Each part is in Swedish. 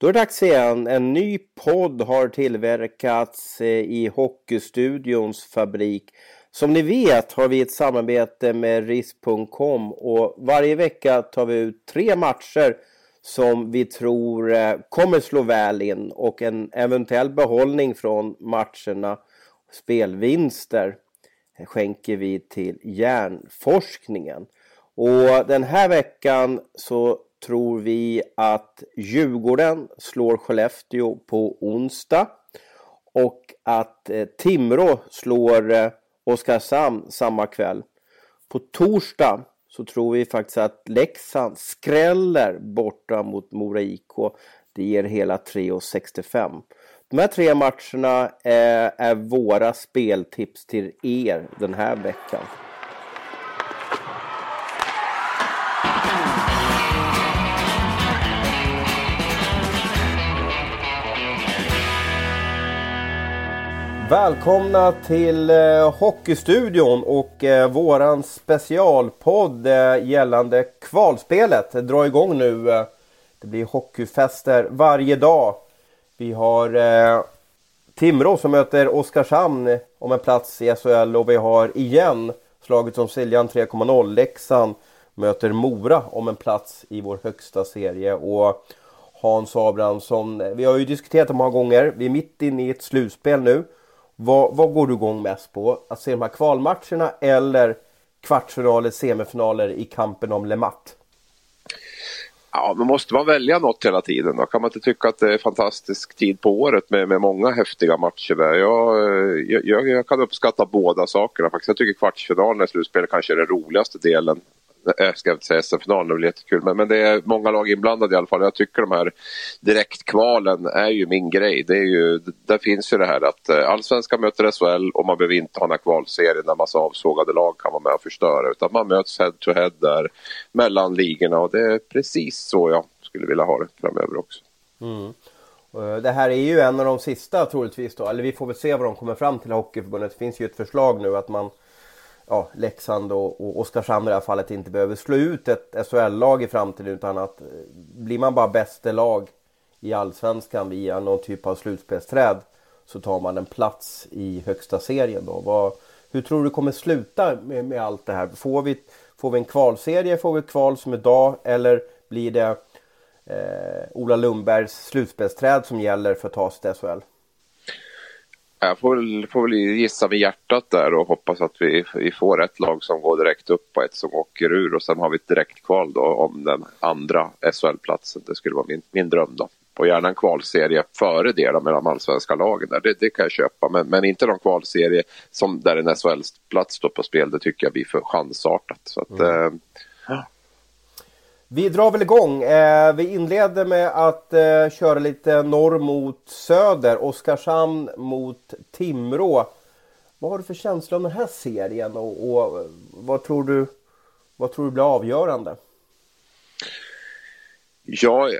Då är det dags igen. En ny podd har tillverkats eh, i Hockeystudions fabrik. Som ni vet har vi ett samarbete med RIS.com och varje vecka tar vi ut tre matcher som vi tror eh, kommer slå väl in och en eventuell behållning från matcherna, spelvinster, skänker vi till hjärnforskningen. Och den här veckan så tror vi att Djurgården slår Skellefteå på onsdag och att eh, Timrå slår eh, Oskarshamn samma kväll. På torsdag så tror vi faktiskt att Leksand skräller borta mot Mora IK. Det ger hela 3,65. De här tre matcherna är, eh, är våra speltips till er den här veckan. Välkomna till eh, Hockeystudion och eh, våran specialpodd eh, gällande kvalspelet. Det drar igång nu. Eh, det blir hockeyfester varje dag. Vi har eh, Timrå som möter Oskarshamn om en plats i SHL och vi har igen slaget som Siljan 3.0 Leksand möter Mora om en plats i vår högsta serie. Och Hans Abrahamsson, vi har ju diskuterat det många gånger. Vi är mitt inne i ett slutspel nu. Vad, vad går du igång mest på? Att se de här kvalmatcherna eller kvartsfinaler, semifinaler i kampen om Le Mat? Ja, men måste man välja något hela tiden då? Kan man inte tycka att det är fantastisk tid på året med, med många häftiga matcher där? Jag, jag, jag kan uppskatta båda sakerna faktiskt. Jag tycker kvartsfinalen i slutspelet kanske är den roligaste delen jag ska inte säga SM-finalen, det blir jättekul. Men, men det är många lag inblandade i alla fall. Jag tycker de här direktkvalen är ju min grej. Det är ju, där finns ju det här att eh, allsvenskan möter SHL och man behöver inte ha några kvalserier kvalserien där massa avsågade lag kan vara med och förstöra. Utan man möts head to head där mellan ligorna och det är precis så jag skulle vilja ha det framöver också. Mm. Eh, det här är ju en av de sista troligtvis då, eller vi får väl se vad de kommer fram till Hockeyförbundet. Det finns ju ett förslag nu att man ja, Leksand och, och Oskarshamn i det här fallet inte behöver slå ut ett SHL-lag i framtiden utan att eh, blir man bara bästa lag i Allsvenskan via någon typ av slutspelsträd så tar man en plats i högsta serien då. Vad, hur tror du det kommer sluta med, med allt det här? Får vi, får vi en kvalserie, får vi ett kval som idag eller blir det eh, Ola Lundbergs slutspelsträd som gäller för att ta sig till SHL? Jag får väl, får väl gissa med hjärtat där och hoppas att vi, vi får ett lag som går direkt upp och ett som åker ur och sen har vi ett direktkval då om den andra SHL-platsen. Det skulle vara min, min dröm då. Och gärna en kvalserie före det då, mellan allsvenska lagen. Där. Det, det kan jag köpa, men, men inte någon kvalserie som där en SHL-plats står på spel. Det tycker jag blir för chansartat. Så att, mm. eh, vi drar väl igång. Eh, vi inleder med att eh, köra lite norr mot söder. Oskarshamn mot Timrå. Vad har du för känsla om den här serien och, och eh, vad, tror du, vad tror du blir avgörande? Ja,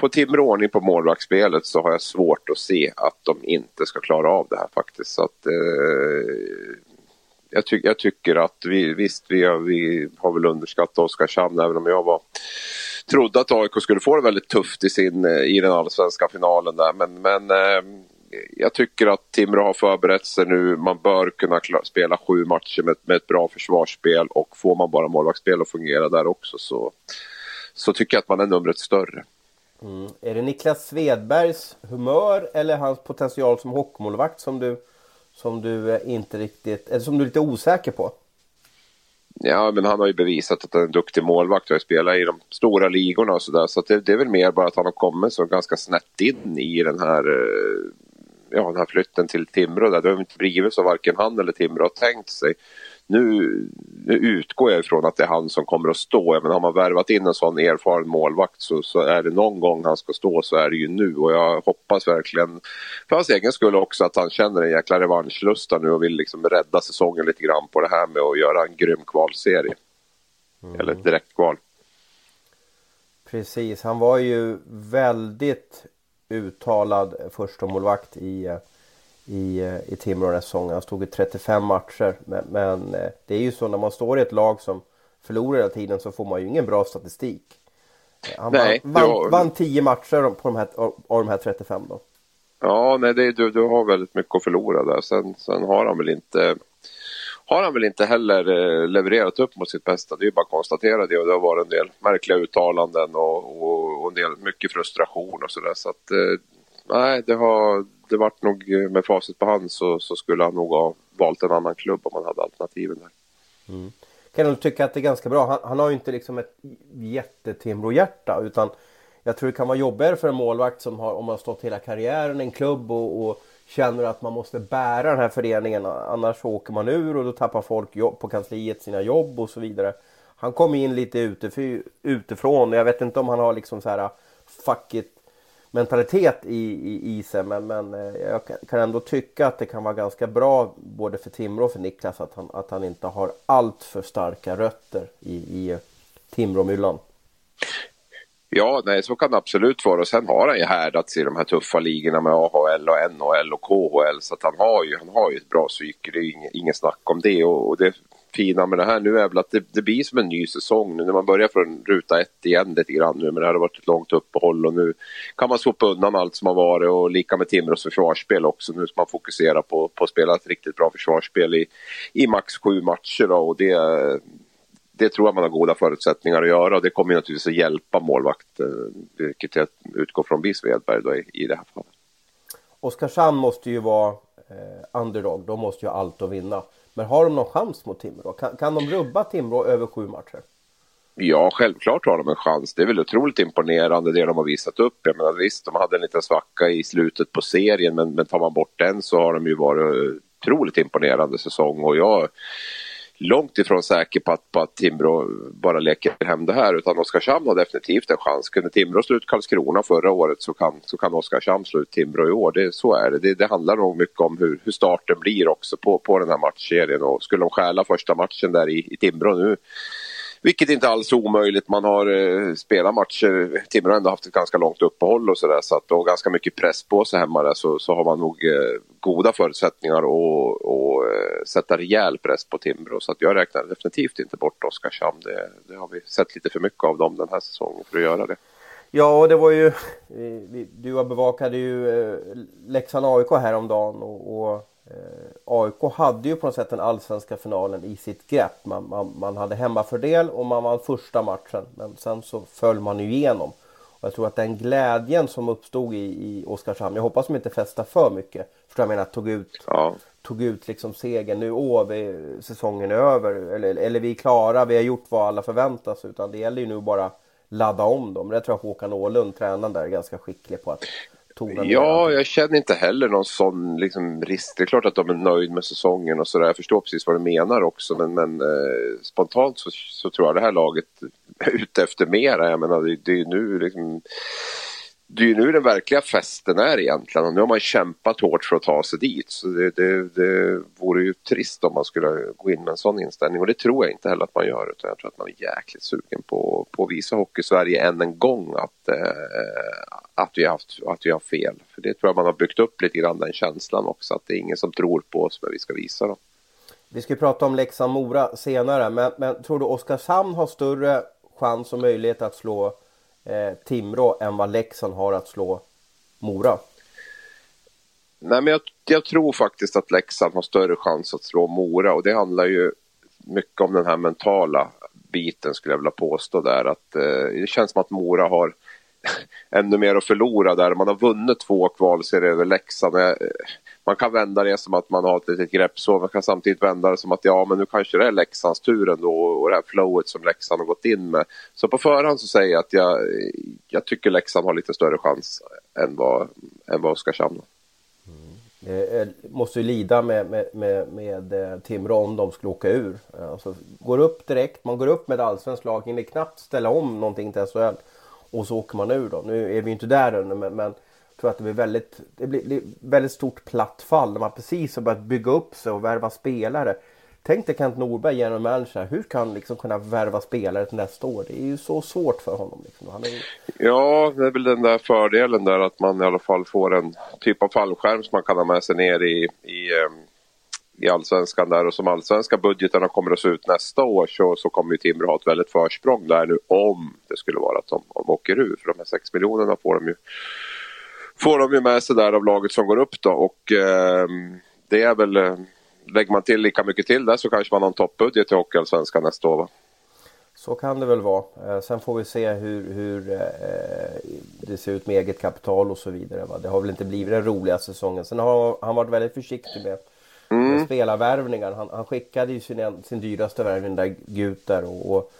får Timrå ordning på målvaktsspelet så har jag svårt att se att de inte ska klara av det här faktiskt. Så att, eh, jag, ty jag, tycker att vi, visst, vi har, vi har väl underskattat Oskarshamn även om jag var trodde att AIK skulle få det väldigt tufft i, sin, i den allsvenska finalen där. Men, men eh, jag tycker att Timrå har förberett sig nu. Man bör kunna spela sju matcher med, med ett bra försvarsspel och får man bara målvaktsspel att fungera där också så, så tycker jag att man är numret större. Mm. Är det Niklas Svedbergs humör eller hans potential som hockeymålvakt som du som du eh, inte riktigt, eller som du är lite osäker på? Ja, men han har ju bevisat att han är en duktig målvakt och har spelat i de stora ligorna och sådär. Så, så det, det, är väl mer bara att han har kommit så ganska snett in i den här, eh, ja, den här flytten till Timrå. Där. Det har inte blivit så varken han eller Timrå har tänkt sig nu, utgår jag ifrån att det är han som kommer att stå. Men har man värvat in en sån erfaren målvakt så, så, är det någon gång han ska stå så är det ju nu. Och jag hoppas verkligen för hans egen skull också att han känner en jäkla revanschlusta nu och vill liksom rädda säsongen lite grann på det här med att göra en grym kvalserie. Mm. Eller direktkval. Precis, han var ju väldigt uttalad första målvakt i i, eh, i Timrå den här säsongen. Han stod i 35 matcher. Men, men, eh, det är ju så när man står i ett lag som förlorar hela tiden så får man ju ingen bra statistik. Han nej, vann, var... vann 10 matcher på de här, av de här 35 då. Ja, nej, det, du, du har väldigt mycket att förlora där. Sen, sen har han väl inte har han väl inte heller eh, levererat upp mot sitt bästa. Det är ju bara att konstatera det och det har varit en del märkliga uttalanden och, och, och en del mycket frustration och sådär. Så att eh, nej, det har det vart nog eh, med facit på hand så, så skulle han nog ha valt en annan klubb om han hade alternativen där. Mm. Kan du tycka att det är ganska bra? Han, han har ju inte liksom ett jätte-Timrå-hjärta utan jag tror det kan vara jobbigare för en målvakt som har, om man har stått hela karriären i en klubb och, och känner att man måste bära den här föreningen annars åker man ur och då tappar folk jobb, på kansliet sina jobb och så vidare. Han kom in lite utifrån jag vet inte om han har liksom så här fuck it mentalitet i, i, i sig men, men eh, jag kan ändå tycka att det kan vara ganska bra både för Timrå och för Niklas att han, att han inte har allt för starka rötter i, i eh, Timråmyllan. Ja, nej, så kan det absolut vara. Och sen har han ju härdats i de här tuffa ligorna med AHL och NHL och KHL. Så att han har ju, han har ju ett bra psyke, det är inget, inget snack om det. Och, och, det fina med det här nu är väl att det, det, blir som en ny säsong nu när man börjar från ruta ett igen lite grann nu. Men det har varit ett långt uppehåll och nu kan man sopa undan allt som har varit och lika med Timrås försvarsspel också. Nu ska man fokusera på, på att spela ett riktigt bra försvarsspel i, i max sju matcher då, och det det tror jag man har goda förutsättningar att göra och det kommer naturligtvis att hjälpa målvakten, eh, vilket jag utgår från blir Svedberg då i, i det här fallet. Oskarshamn måste ju vara eh, underdog, de måste ju ha allt att vinna. Men har de någon chans mot Timrå? Kan, kan de rubba Timrå över sju matcher? Ja, självklart har de en chans. Det är väl otroligt imponerande det de har visat upp. Jag menar visst, de hade en liten svacka i slutet på serien men, men tar man bort den så har de ju varit otroligt imponerande säsong och jag långt ifrån säker på att, på att Timrå bara leker hem det här utan Oskarshamn har definitivt en chans. Kunde Timrå slå ut Karlskrona förra året så kan, så kan Oskarshamn slå ut Timrå i år. Det, så är det. det. det. handlar nog mycket om hur, hur starten blir också på, på den här matchserien och skulle de stjäla första matchen där i, i Timrå nu vilket inte alls är omöjligt. Man har eh, spelat matcher. Eh, Timrå har ändå haft ett ganska långt uppehåll och sådär. Så att, och ganska mycket press på sig hemma där så, så har man nog eh, goda förutsättningar att och, eh, sätta rejäl press på Timrå. Så att jag räknar definitivt inte bort Oskarshamn. Det, det har vi sett lite för mycket av dem den här säsongen för att göra det. Ja, och det var ju... Du bevakade ju eh, Leksand-AIK häromdagen och, och AIK hade ju på något sätt den allsvenska finalen i sitt grepp. Man, man, man hade hemmafördel och man vann första matchen. Men sen så föll man ju igenom. Och jag tror att den glädjen som uppstod i, i Oskarshamn. Jag hoppas de inte fästar för mycket. För jag menar tog ut, ja. tog ut liksom segern. Nu åh, vi, säsongen är över. Eller, eller vi är klara, vi har gjort vad alla förväntar sig. Utan det gäller ju nu bara ladda om dem. Det tror jag Håkan Åhlund, tränaren där, är ganska skicklig på att tonen? Ja, jag känner inte heller någon sån liksom, risk. Det är klart att de är nöjd med säsongen och sådär. Jag förstår precis vad du menar också men, men eh, spontant så, så, tror jag det här laget är ute efter mera. Jag menar det, det är nu liksom det är ju nu den verkliga festen är egentligen och nu har man kämpat hårt för att ta sig dit. Så det, det, det vore ju trist om man skulle gå in med en sån inställning och det tror jag inte heller att man gör utan jag tror att man är jäkligt sugen på, på att visa Hockeysverige än en gång att, eh, att, vi haft, att vi har fel. För det tror jag man har byggt upp lite grann den känslan också att det är ingen som tror på oss men vi ska visa dem. Vi ska prata om Leksand-Mora senare men, men tror du Oskarshamn har större chans och möjlighet att slå eh, Timrå än vad Leksand har att slå Mora? Nej, men jag, jag, tror faktiskt att Leksand har större chans att slå Mora och det handlar ju mycket om den här mentala biten skulle jag vilja påstå där att eh, det känns som att Mora har ännu mer att förlora där. Man har vunnit två kvalserier över Leksand. Jag, eh, man kan vända det som att man har ett litet grepp så. Man kan samtidigt vända det som att ja, men nu kanske det är Leksands tur ändå och det här flowet som Leksand har gått in med. Så på förhand så säger jag att jag, jag tycker Leksand har lite större chans än vad, än vad Oskarshamn har. Mm. Eh, eh, måste ju lida med, med, med, med eh, Timrå om de skulle åka ur. Alltså, går upp direkt, man går upp med ett allsvenskt lag, hinner knappt ställa om någonting till SHL. Och så åker man ur då. Nu är vi inte där ännu men, men tror att det blir väldigt, det blir väldigt stort platt fall när man precis har börjat bygga upp sig och värva spelare. Tänk dig Kent Norberg genom manager. Hur kan han liksom kunna värva spelare till nästa år? Det är ju så svårt för honom. Liksom. Han är... Ja, det är väl den där fördelen där att man i alla fall får en typ av fallskärm som man kan ha med sig ner i, i, ehm, i allsvenskan där och som allsvenska budgeterna kommer att se ut nästa år så, så kommer ju Timrå ha ett väldigt försprång där nu om det skulle vara att de, de åker ur. För de här 6 miljonerna får de ju får de ju med sig där av laget som går upp då och eh, det är väl eh, lägger man till lika mycket till där så kanske man har en toppbudget i Hockeyallsvenskan nästa år va? Så kan det väl vara. Eh, sen får vi se hur, hur eh, det ser ut med eget kapital och så vidare. Va? Det har väl inte blivit den roliga säsongen. Sen har han varit väldigt försiktig med, mm. med spelarvärvningar. Han, han skickade ju sin, sin dyraste värvning där Guter och, och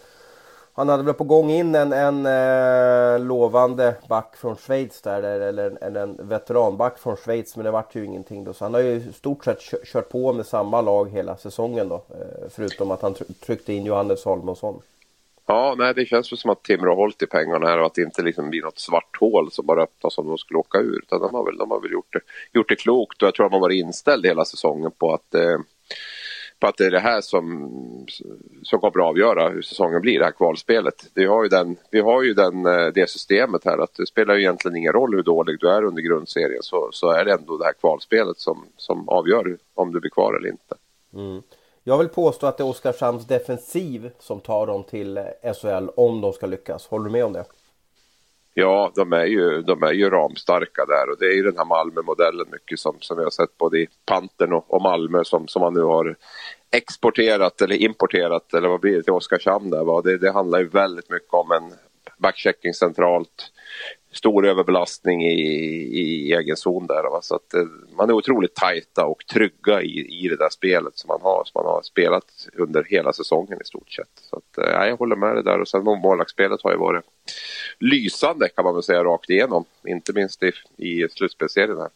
han hade väl på gång in en, en eh, lovande back från Schweiz där, eller en, en veteranback från Schweiz, men det vart ju ingenting då. Så han har ju i stort sett kört på med samma lag hela säsongen då, eh, förutom att han tryckte in Johannes Holmosson. Ja, nej, det känns som att Timrå har hållit i pengarna här och att det inte liksom blir något svart hål som bara öppnas om de skulle åka ur. Utan de har väl, de har väl gjort, det, gjort det klokt och jag tror att man varit inställd hela säsongen på att eh, på att det är det här som, som kommer att avgöra hur säsongen blir, det här kvalspelet. Vi har ju, den, vi har ju den, eh, det systemet här att det spelar ju egentligen ingen roll hur dålig du är under grundserien så, så är det ändå det här kvalspelet som, som avgör om du blir kvar eller inte. Mm. Jag vill påstå att det är Oskarshamns defensiv som tar dem till eh, SHL om de ska lyckas. Håller du med om det? Ja, de är ju, de är ju ramstarka där och det är ju den här Malmö-modellen mycket som, som vi har sett både i Pantern och, och Malmö som, som man nu har exporterat eller importerat eller vad blir det till Oskarshamn där. Va? Det, det handlar ju väldigt mycket om en backchecking centralt, stor överbelastning i, i egen zon där. Va? Så att eh, man är otroligt tajta och trygga i, i det där spelet som man har, som man har spelat under hela säsongen i stort sett. Så att, eh, ja, jag håller med dig där och sen målvaktsspelet har ju varit lysande kan man väl säga rakt igenom. Inte minst i, i slutspelsserien här.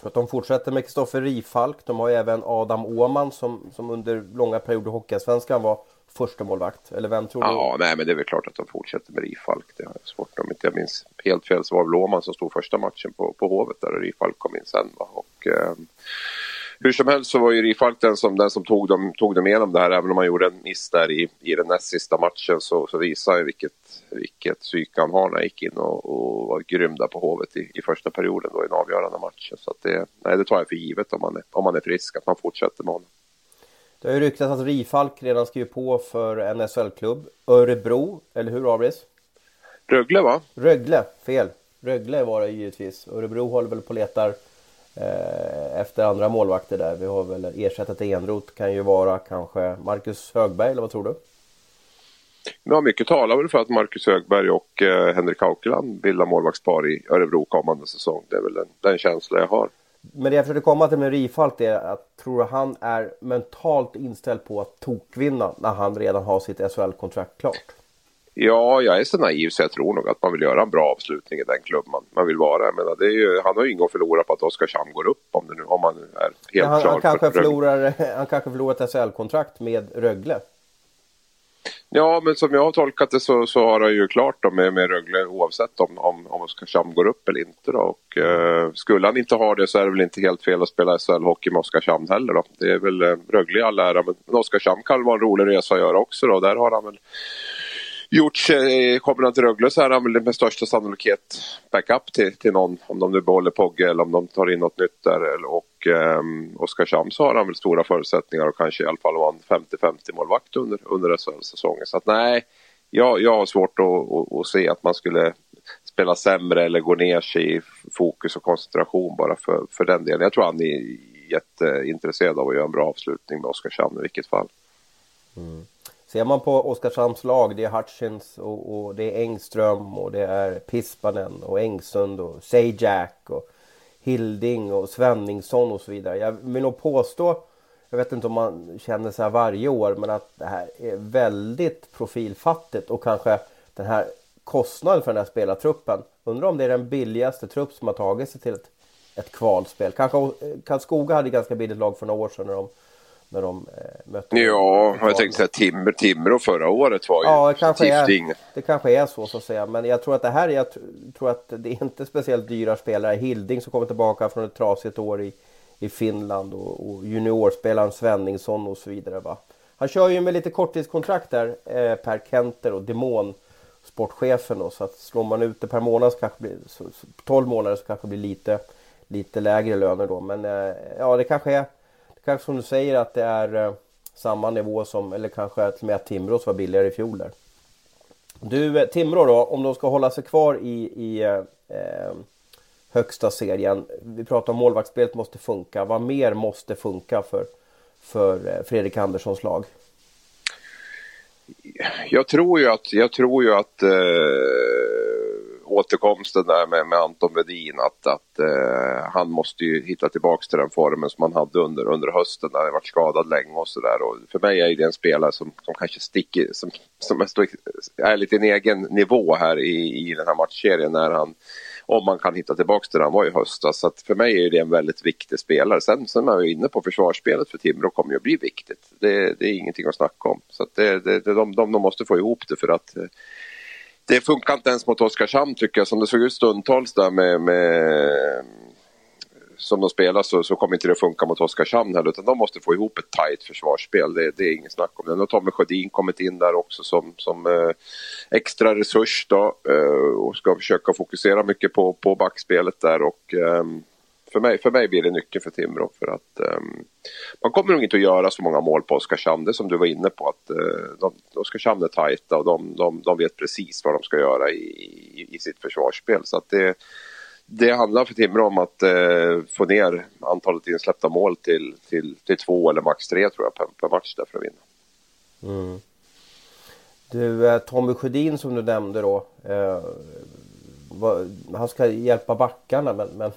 För att de fortsätter med Kristoffer Rifalk. De har ju även Adam Åman som, som under långa perioder i Hockeyallsvenskan var första målvakt. Eller vem tror du? Ja, nej men det är väl klart att de fortsätter med Rifalk. Det har jag svårt om inte jag minns helt fel så var det Blåman som stod första matchen på, på Hovet där och Rifalk kom in sen. Va? Och, eh, hur som helst så var ju Rifalk den som, den som tog, dem, tog dem igenom det här. Även om han gjorde en miss där i, i den näst sista matchen så, så visar han vilket, vilket psyke han har när han gick in och, och var grym där på Hovet i, i första perioden då i den avgörande matchen. Så att det, nej, det tar jag för givet om man, är, om man är frisk, att man fortsätter med honom. Det har ju ryktats att Rifalk redan skrivit på för en SHL-klubb. Örebro, eller hur Abris? Rögle va? Rögle, fel. Rögle var det givetvis. Örebro håller väl på och letar eh, efter andra målvakter där. Vi har väl ersättat Enroth kan ju vara kanske Marcus Högberg eller vad tror du? Ja, mycket talar väl för att Marcus Högberg och eh, Henrik Haukeland bildar målvaktspar i Örebro kommande säsong. Det är väl den, den känsla jag har. Men det jag försökte komma till med Rifalk är att tror han är mentalt inställd på att tokvinna när han redan har sitt SHL-kontrakt klart? Ja, jag är så naiv så jag tror nog att man vill göra en bra avslutning i den klubb man, man vill vara. Jag menar, det är ju, han har ju inget att förlora på att Oskarshamn går upp om, det nu, om man är helt ja, han, klar. Han kanske, förlorar, han kanske förlorar ett SHL-kontrakt med Rögle. Ja, men som jag har tolkat det så, så har han ju klart då med, med Rögle oavsett om, om, om Oskarshamn går upp eller inte. Då. Och, eh, skulle han inte ha det så är det väl inte helt fel att spela SHL-hockey med Oskarshamn heller. Då. Det är väl eh, Rögle i all ära, men Oskarshamn kan vara en rolig resa att göra också. Då. Där har han väl gjort eh, kommer han till Rögle så är han väl med största sannolikhet backup till, till någon. Om de nu behåller Pogge eller om de tar in något nytt där. Och eh, Oskarshamn så har han väl stora förutsättningar och kanske i alla fall vara en 50-50 målvakt under, under säsongen. Så att nej, jag, jag har svårt att, att, att, se att man skulle spela sämre eller gå ner sig i fokus och koncentration bara för, för den delen. Jag tror han är jätteintresserad av att göra en bra avslutning med Oskarshamn i vilket fall. Mm. Ser man på Oskarshamns lag, det är Hutchins och, och, det är Engström och det är Pispanen och Engsund och Sajak och Hilding och Svenningsson och så vidare. Jag vill nog påstå, jag vet inte om man känner så här varje år, men att det här är väldigt profilfattigt och kanske den här kostnaden för den här spelartruppen. Undrar om det är den billigaste trupp som har tagit sig till ett, ett kvalspel. Kanske eh, Karlskoga hade ganska billigt lag för några år sedan när de när de eh, mötte Ja, jag tänkte säga Timrå, Timrå förra året var ju ja, det kanske, är, det kanske är så så att säga. Men jag tror att det här jag tror att det är inte speciellt dyra spelare. Hilding som kommer tillbaka från ett trasigt år i, i Finland och, och juniorspelaren Svenningsson och så vidare. Va? Han kör ju med lite korttidskontrakt där, eh, Per Kenter och Demon sportchefen då, så att slår man ut det per månad så kanske blir, så, så, 12 månader så kanske det blir lite, lite lägre löner då. Men eh, ja, det kanske är kanske som du säger att det är eh, samma nivå som, eller kanske till och med att Timrå var billigare i fjol där. Du, eh, Timrå då, om de ska hålla sig kvar i, i eh, eh högsta serien. Vi pratar om målvaktsspelet måste funka. Vad mer måste funka för, för Fredrik Anderssons lag? Jag tror ju att, jag tror ju att eh, återkomsten där med, med Anton Wedin att, att eh, han måste ju hitta tillbaks till den formen som han hade under, under hösten när han varit skadad länge och sådär. För mig är det en spelare som, som kanske sticker, som, som är, är lite en egen nivå här i, i den här matchserien när han om man kan hitta tillbaks till det han var i höstas. Så att för mig är det en väldigt viktig spelare. Sen, sen är vi inne på försvarsspelet för Timrå kommer ju att bli viktigt. Det, det är ingenting att snacka om. Så att det, det, de, de, de måste få ihop det för att eh, det funkar inte ens mot Oskarshamn tycker jag. Som det såg ut stundtals där med, med som de spelar så, så kommer inte det funka mot Oskarshamn heller utan de måste få ihop ett tajt försvarsspel. Det, det är inget snack om det. Nu har Tommy Sjödin kommit in där också som, som eh, extra resurs då eh, och ska försöka fokusera mycket på, på backspelet där och eh, för mig, för mig blir det nyckeln för Timrå för att um, man kommer nog inte att göra så många mål på Oskarshamn. Det som du var inne på att uh, de, Oskarshamn är tajta och de, de, de vet precis vad de ska göra i, i, i sitt försvarsspel. Så att det, det handlar för Timrå om att uh, få ner antalet insläppta mål till, till, till två eller max tre tror jag per, per match där för att vinna. Mm. Du, eh, Tommy Sjödin som du nämnde då. Eh, vad, han ska hjälpa backarna men, men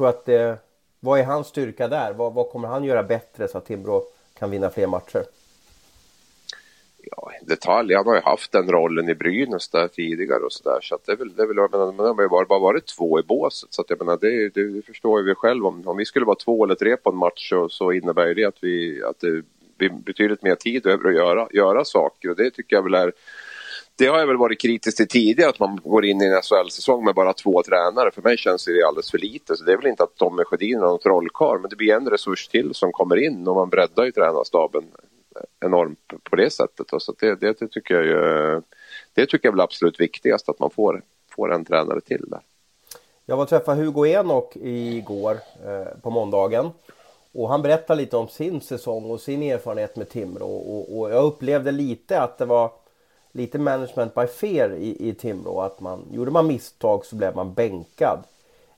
tror att det, vad är hans styrka där? Vad, vad kommer han göra bättre så att Timrå kan vinna fler matcher? Ja, detalj. Han har ju haft den rollen i Brynäs där tidigare och sådär. Så att det är väl, det är väl, jag menar, man har ju bara, bara varit två i båset. Så att jag menar, det, det, det förstår vi själv. Om, om vi skulle vara två eller tre på en match så, så innebär det att, vi, att det blir betydligt mer tid över att göra, göra saker. Och det tycker jag väl är det har jag väl varit kritisk till tidigare, att man går in i en SHL-säsong med bara två tränare. För mig känns det alldeles för lite. Så det är väl inte att Tommy Sjödin är någon trollkarl, men det blir en resurs till som kommer in och man breddar ju tränarstaben enormt på det sättet. Så det, det, det, tycker jag ju, det tycker jag är väl absolut viktigast, att man får, får en tränare till där. Jag var och träffade Hugo Enok igår eh, på måndagen. Och han berättade lite om sin säsong och sin erfarenhet med Timrå. Och, och jag upplevde lite att det var lite management by fear i, i Timrå. Att man, gjorde man misstag så blev man bänkad.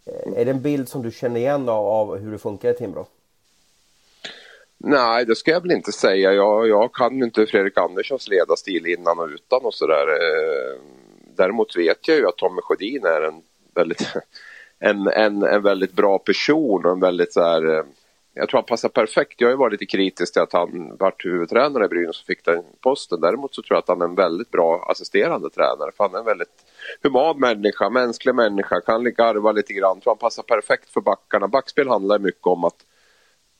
Eh, är det en bild som du känner igen av, av hur det funkar i Timrå? Nej, det ska jag väl inte säga. Jag, jag kan inte Fredrik Anderssons ledarstil innan och utan och sådär. Eh, däremot vet jag ju att Tommy Sjödin är en väldigt, en, en, en väldigt bra person och en väldigt så här eh, jag tror han passar perfekt. Jag har ju varit lite kritisk till att han vart huvudtränare i Brynäs och fick den posten. Däremot så tror jag att han är en väldigt bra assisterande tränare. För han är en väldigt human människa, mänsklig människa, kan garva lite grann. Jag tror han passar perfekt för backarna. Backspel handlar mycket om att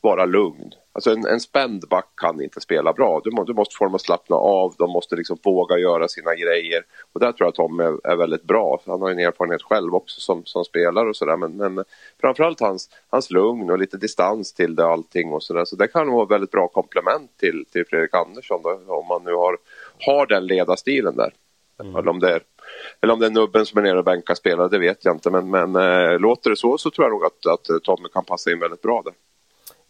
vara lugn. Alltså en, en spänd back kan inte spela bra. Du, må, du måste få dem att slappna av, de måste liksom våga göra sina grejer. Och där tror jag att Tom är, är väldigt bra. Han har en erfarenhet själv också som, som spelare och sådär. Men, men framförallt hans, hans lugn och lite distans till det allting och sådär. Så det kan vara ett väldigt bra komplement till, till Fredrik Andersson då, om man nu har, har den ledarstilen där. Mm. Eller om det är eller om det är nubben som är nere och bänkar spelare, det vet jag inte. Men, men äh, låter det så så tror jag nog att, att Tommy kan passa in väldigt bra där.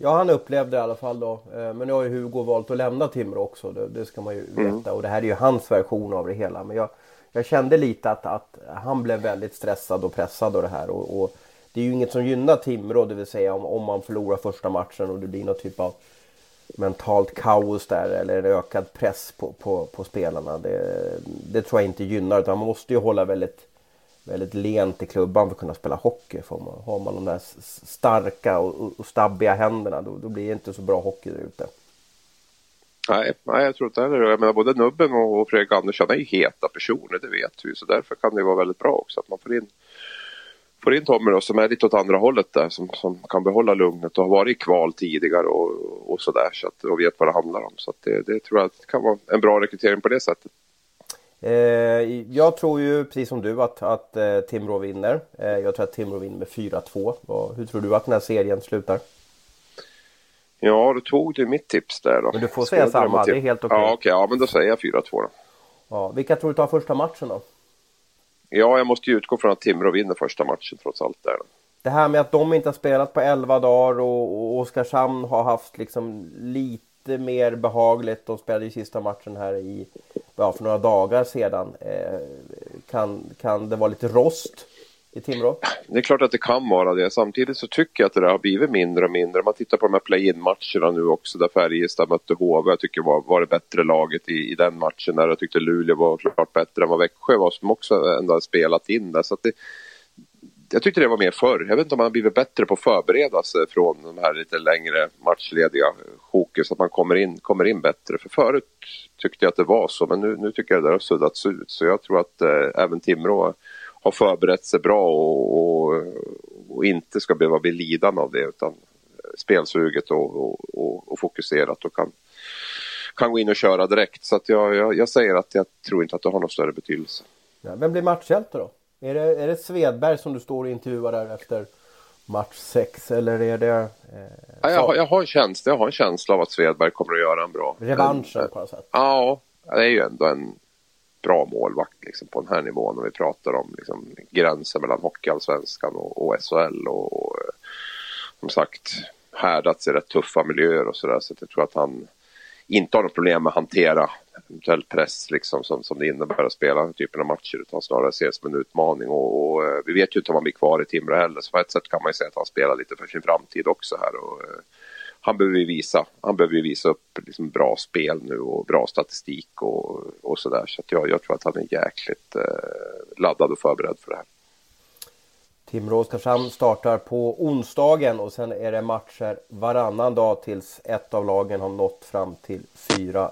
Ja, han upplevde det i alla fall då. Eh, men nu har ju Hugo valt att lämna Timrå också. Det, det ska man ju mm. veta. Och det här är ju hans version av det hela. Men jag, jag kände lite att, att han blev väldigt stressad och pressad av det här. Och, och det är ju inget som gynnar Timrå, det vill säga om, om man förlorar första matchen och det blir någon typ av mentalt kaos där eller en ökad press på, på, på spelarna. Det, det tror jag inte gynnar utan man måste ju hålla väldigt väldigt lent i klubban för att kunna spela hockey. För man, har man de där starka och, och stabbiga händerna då, då blir det inte så bra hockey där ute. Nej, nej, jag tror inte heller Jag menar både Nubben och Fredrik Andersson är ju heta personer, det vet vi. Så därför kan det vara väldigt bra också att man får in, får in Tommy då, som är lite åt andra hållet där. Som, som kan behålla lugnet och har varit i kval tidigare och, och sådär. Så att, och vet vad det handlar om. Så det, det tror jag kan vara en bra rekrytering på det sättet. Eh, jag tror ju precis som du att, att eh, Timrå vinner. Eh, jag tror att Timrå vinner med 4-2. Hur tror du att den här serien slutar? Ja, du tog du mitt tips där då. Men du får säga samma, det är helt okej. Okay. Ja, okay, ja, men då säger jag 4-2 då. Ja, vilka tror du tar första matchen då? Ja, jag måste ju utgå från att Timrå vinner första matchen trots allt där. det här med att de inte har spelat på 11 dagar och, och Oskarshamn har haft liksom lite mer behagligt. De spelade ju sista matchen här i, ja, för några dagar sedan. Eh, kan, kan det vara lite rost i Timrå? Det är klart att det kan vara det. Samtidigt så tycker jag att det har blivit mindre och mindre. Man tittar på de här play-in matcherna nu också där Färjestad mötte HV. Jag tycker var, var det bättre laget i, i den matchen. Där jag tyckte Luleå var klart bättre än vad Växjö var som också ändå hade spelat in där. Så det, jag tyckte det var mer förr. Jag vet inte om man har blivit bättre på att förbereda sig från de här lite längre matchlediga eh, sjokes. Att man kommer in, kommer in bättre. För förut tyckte jag att det var så. Men nu, nu tycker jag det det har suddats ut. Så jag tror att eh, även Timrå har förberett sig bra och, och, och, inte ska behöva bli lidande av det. Utan eh, spelsuget och, och, och fokuserat och kan, kan gå in och köra direkt. Så att jag, jag, jag säger att jag tror inte att det har någon större betydelse. Ja, vem blir matchhjälte då? Är det, är det Svedberg som du står och intervjuar där efter match 6 eller är det... Eh, ja, jag, har, jag, har en känsla, jag har en känsla av att Svedberg kommer att göra en bra... Revanschen på något sätt? Ja, det är ju ändå en bra målvakt liksom, på den här nivån när vi pratar om liksom, gränsen mellan Hockeyallsvenskan och, och SHL och, och som sagt härdats i rätt tuffa miljöer och sådär så jag tror att han inte har något problem med att hantera eventuell press liksom, som, som det innebär att spela den typen av matcher utan snarare ses som en utmaning. Och, och, eh, vi vet ju inte om han blir kvar i Timrå heller så på ett sätt kan man ju säga att han spelar lite för sin framtid också här. Och, eh, han behöver ju visa, han behöver visa upp liksom bra spel nu och bra statistik och, och sådär. Så, så jag, jag tror att han är jäkligt eh, laddad och förberedd för det här. Timrå Oskarshamn startar på onsdagen och sen är det matcher varannan dag tills ett av lagen har nått fram till fyra.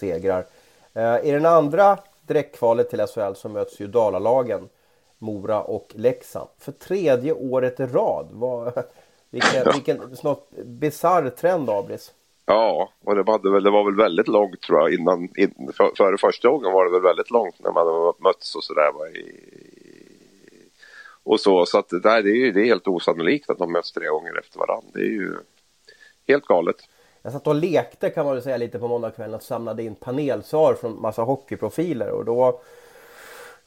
Segrar. Uh, I den andra direktkvalet till SHL så möts ju Dalalagen Mora och Leksand. För tredje året i rad. Var, vilken vilken snart bisarr trend Abris. Ja, och det var, väl, det var väl väldigt långt tror jag innan, in, för, före första gången var det väl väldigt långt när man mötts och sådär. Och så, så att det, där, det, är ju, det är helt osannolikt att de möts tre gånger efter varandra. Det är ju helt galet. Jag satt och lekte kan man väl säga lite på måndagskvällen och samlade in panelsvar från massa hockeyprofiler och då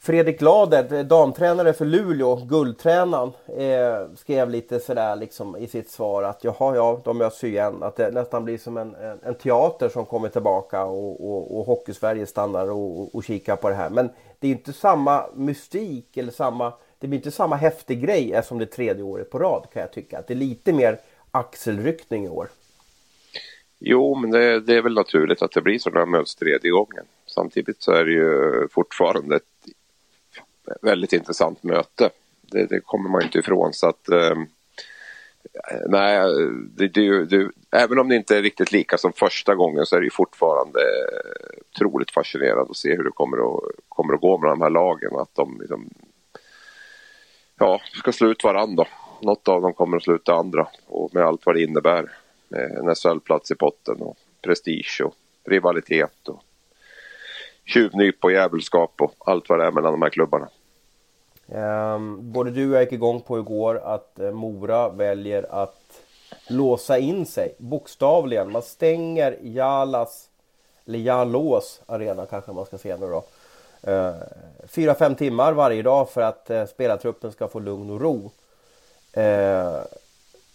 Fredrik Lader, eh, damtränare för Luleå, guldtränaren, eh, skrev lite sådär liksom i sitt svar att jaha, ja, de möts ju igen. Att det nästan blir som en, en, en teater som kommer tillbaka och, och, och Hockeysverige stannar och, och, och kikar på det här. Men det är inte samma mystik eller samma, det blir inte samma häftig grej som det tredje året på rad kan jag tycka. Att det är lite mer axelryckning i år. Jo, men det, det, är väl naturligt att det blir så när man möts tredje gången. Samtidigt så är det ju fortfarande ett väldigt intressant möte. Det, det kommer man inte ifrån. Så att, eh, nej, det, det, det, även om det inte är riktigt lika som första gången så är det fortfarande otroligt fascinerande att se hur det kommer att, kommer att gå med de här lagen. Att de liksom, ja, ska slå ut varandra. Något av dem kommer att sluta andra och med allt vad det innebär. Eh, en SHL-plats i potten och prestige och rivalitet och tjuvnyp och djävulskap och allt vad det är mellan de här klubbarna. Um, både du och jag gick igång på igår att eh, Mora väljer att låsa in sig, bokstavligen. Man stänger Jalas, eller Jalås arena kanske man ska säga nu då. Uh, fyra, fem timmar varje dag för att uh, spelartruppen ska få lugn och ro. Uh,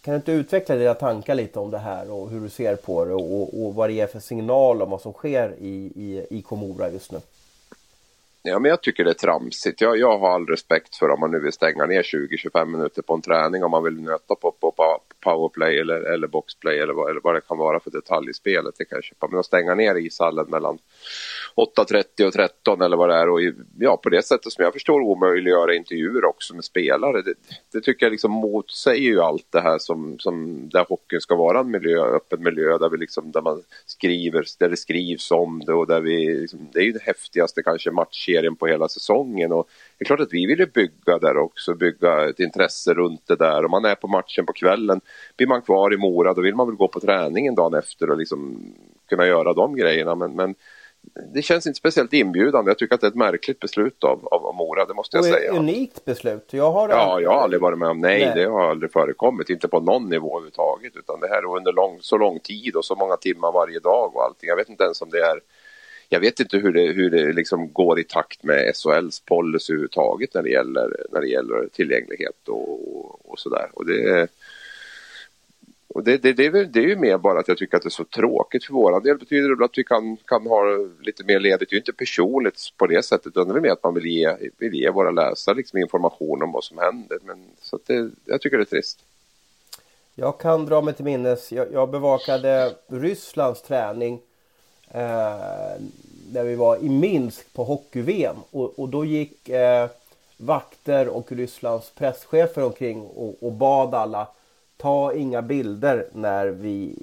kan du inte utveckla dina tankar lite om det här och hur du ser på det och, och vad det är för signal om vad som sker i, i, i Komora just nu? Ja, men jag tycker det är tramsigt. Jag, jag har all respekt för om man nu vill stänga ner 20-25 minuter på en träning om man vill nöta på, på, på, powerplay eller, eller boxplay eller vad, eller vad det kan vara för detalj i spelet. Det kan jag köpa. Men att stänga ner ishallen mellan 8.30 och 13 eller vad det är och ja, på det sättet som jag förstår omöjliggöra intervjuer också med spelare. Det, det, tycker jag liksom motsäger ju allt det här som, som där hockeyn ska vara en miljö, öppen miljö där, vi liksom, där man skriver, där det skrivs om det och där vi, liksom, det är ju den häftigaste kanske matchserien på hela säsongen och det är klart att vi vill bygga där också, bygga ett intresse runt det där. Om man är på matchen på kvällen, blir man kvar i Mora då vill man väl gå på träningen dagen efter och liksom kunna göra de grejerna. Men, men det känns inte speciellt inbjudande. Jag tycker att det är ett märkligt beslut av, av Mora, det måste jag och säga. Ett unikt beslut. Jag har ja, jag har aldrig varit med om, nej, nej, det har aldrig förekommit. Inte på någon nivå överhuvudtaget. Utan det här är under lång, så lång tid och så många timmar varje dag och allting. Jag vet inte ens om det är jag vet inte hur det, hur det liksom går i takt med SHLs policy överhuvudtaget när det gäller, när det gäller tillgänglighet och, och sådär. Och det, och det, det, det, är, det är ju mer bara att jag tycker att det är så tråkigt för våran del. Betyder det att vi kan, kan ha lite mer ledigt. Det är ju inte personligt på det sättet utan det är mer att man vill ge, vill ge våra läsare liksom information om vad som händer. Men, så det, jag tycker det är trist. Jag kan dra mig till minnes, jag, jag bevakade Rysslands träning Eh, när vi var i Minsk på hockey-VM och, och, då gick eh, vakter och Rysslands presschefer omkring och, och, bad alla ta inga bilder när vi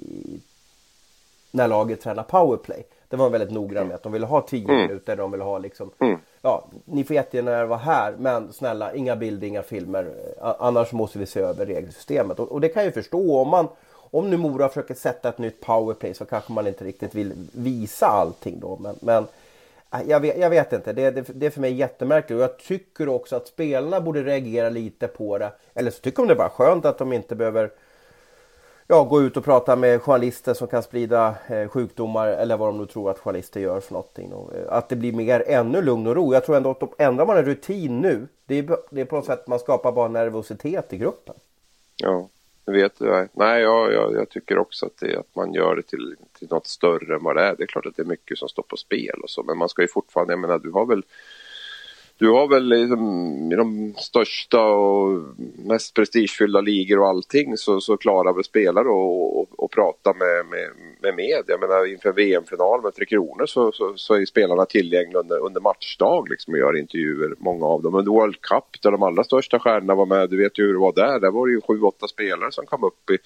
när laget tränar powerplay. Det var väldigt noggrann med att de ville ha 10 mm. minuter. De ville ha liksom, mm. ja, ni får jättegärna vara här men snälla inga bilder, inga filmer. Annars måste vi se över regelsystemet. Och, och det kan jag förstå om man om nu Mora försöker sätta ett nytt powerplay så kanske man inte riktigt vill visa allting då. Men, men Ah, jag, vet, jag vet inte, det, det, det, är för mig jättemärkligt och jag tycker också att spelarna borde reagera lite på det. Eller så tycker de det är bara skönt att de inte behöver ja, gå ut och prata med journalister som kan sprida eh, sjukdomar eller vad de nu tror att journalister gör för någonting. Och, eh, att det blir mer ännu lugn och ro. Jag tror ändå att ändrar man en rutin nu, det är, det är på något sätt man skapar bara nervositet i gruppen. Ja vet jag. Nej, jag, jag, jag, tycker också att, det, att man gör det till, till något större än vad det är. Det är klart att det är mycket som står på spel och så, men man ska ju fortfarande, jag menar, du har väl du har väl liksom, i de största och mest prestigefyllda ligor och allting så, så klarar väl spelare att prata med, med, med media. Jag menar inför VM-final med Tre Kronor så, så, så är spelarna tillgängliga under, under matchdag liksom och gör intervjuer, många av dem. Under World Cup där de allra största stjärnorna var med, du vet ju hur det var där. Där var det ju sju, åtta spelare som kom upp i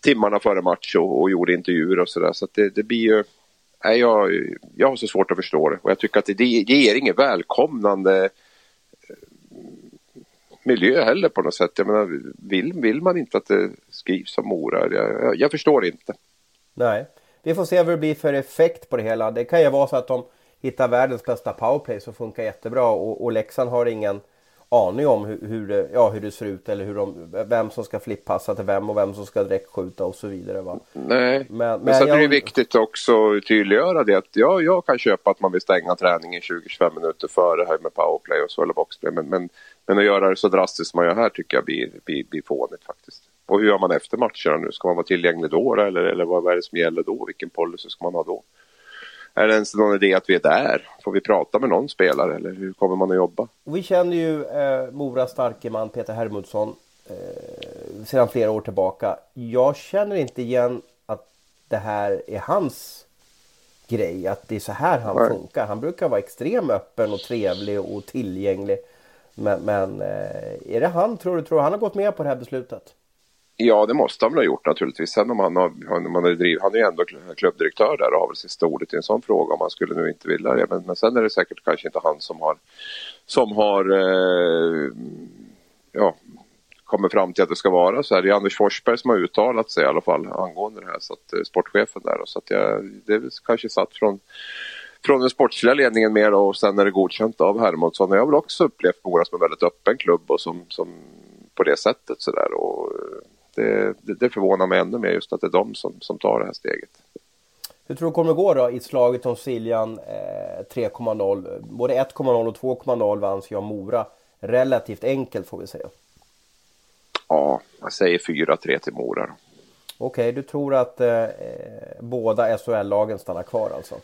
timmarna före match och, och gjorde intervjuer och sådär. Så att det, det blir ju nej, jag, jag har så svårt att förstå det och jag tycker att det, det ger ingen välkomnande eh, miljö heller på något sätt. Jag menar, vill, vill man inte att det skrivs om Mora? Jag, jag, jag, förstår inte. Nej, vi får se vad det blir för effekt på det hela. Det kan ju vara så att de hittar världens bästa powerplay som funkar jättebra och, och Leksand har ingen aning om hur, hur, det, ja, hur det ser ut eller hur de, vem som ska flippassa till vem och vem som ska direktskjuta och så vidare. Va? Nej, men, men, men sen jag... är det viktigt också att tydliggöra det att ja, jag kan köpa att man vill stänga träningen 20-25 minuter före här med powerplay och så eller boxplay. Men, men, men att göra det så drastiskt som man gör här tycker jag blir, blir, blir fånigt faktiskt. Och hur gör man efter matcherna nu? Ska man vara tillgänglig då eller, eller vad är det som gäller då? Vilken policy ska man ha då? Är det ens någon idé att vi är där? Får vi prata med någon spelare eller hur kommer man att jobba? Vi känner ju eh, Moras starke man Peter Hermundsson eh, sedan flera år tillbaka. Jag känner inte igen att det här är hans grej, att det är så här han Nej. funkar. Han brukar vara extremt öppen och trevlig och tillgänglig. Men, men eh, är det han, tror du, tror han har gått med på det här beslutet? Ja, det måste han väl ha gjort naturligtvis. Sen om han har, om han, har driv, han är ju ändå klubbdirektör där och har väl sista ordet i en sån fråga om han skulle nu inte vilja det. Men, men sen är det säkert kanske inte han som har, som har eh, ja, kommit fram till att det ska vara så här. Det är Anders Forsberg som har uttalat sig i alla fall angående det här, så att, eh, sportchefen där. Så att jag, det är kanske satt från från den sportsliga ledningen mer och sen är det godkänt av Hermodsson. Jag har väl också upplevt Mora som en väldigt öppen klubb och som, som på det sättet sådär. Och eh, det, det, förvånar mig ännu mer just att det är de som, som tar det här steget. Hur tror du kommer det gå då i slaget om Siljan eh, 3.0? Både 1.0 och 2.0 vanns ju av Mora. Relativt enkelt får vi säga. Ja, jag säger 4-3 till Mora. Okej, okay, du tror att eh, båda SHL-lagen stannar kvar alltså?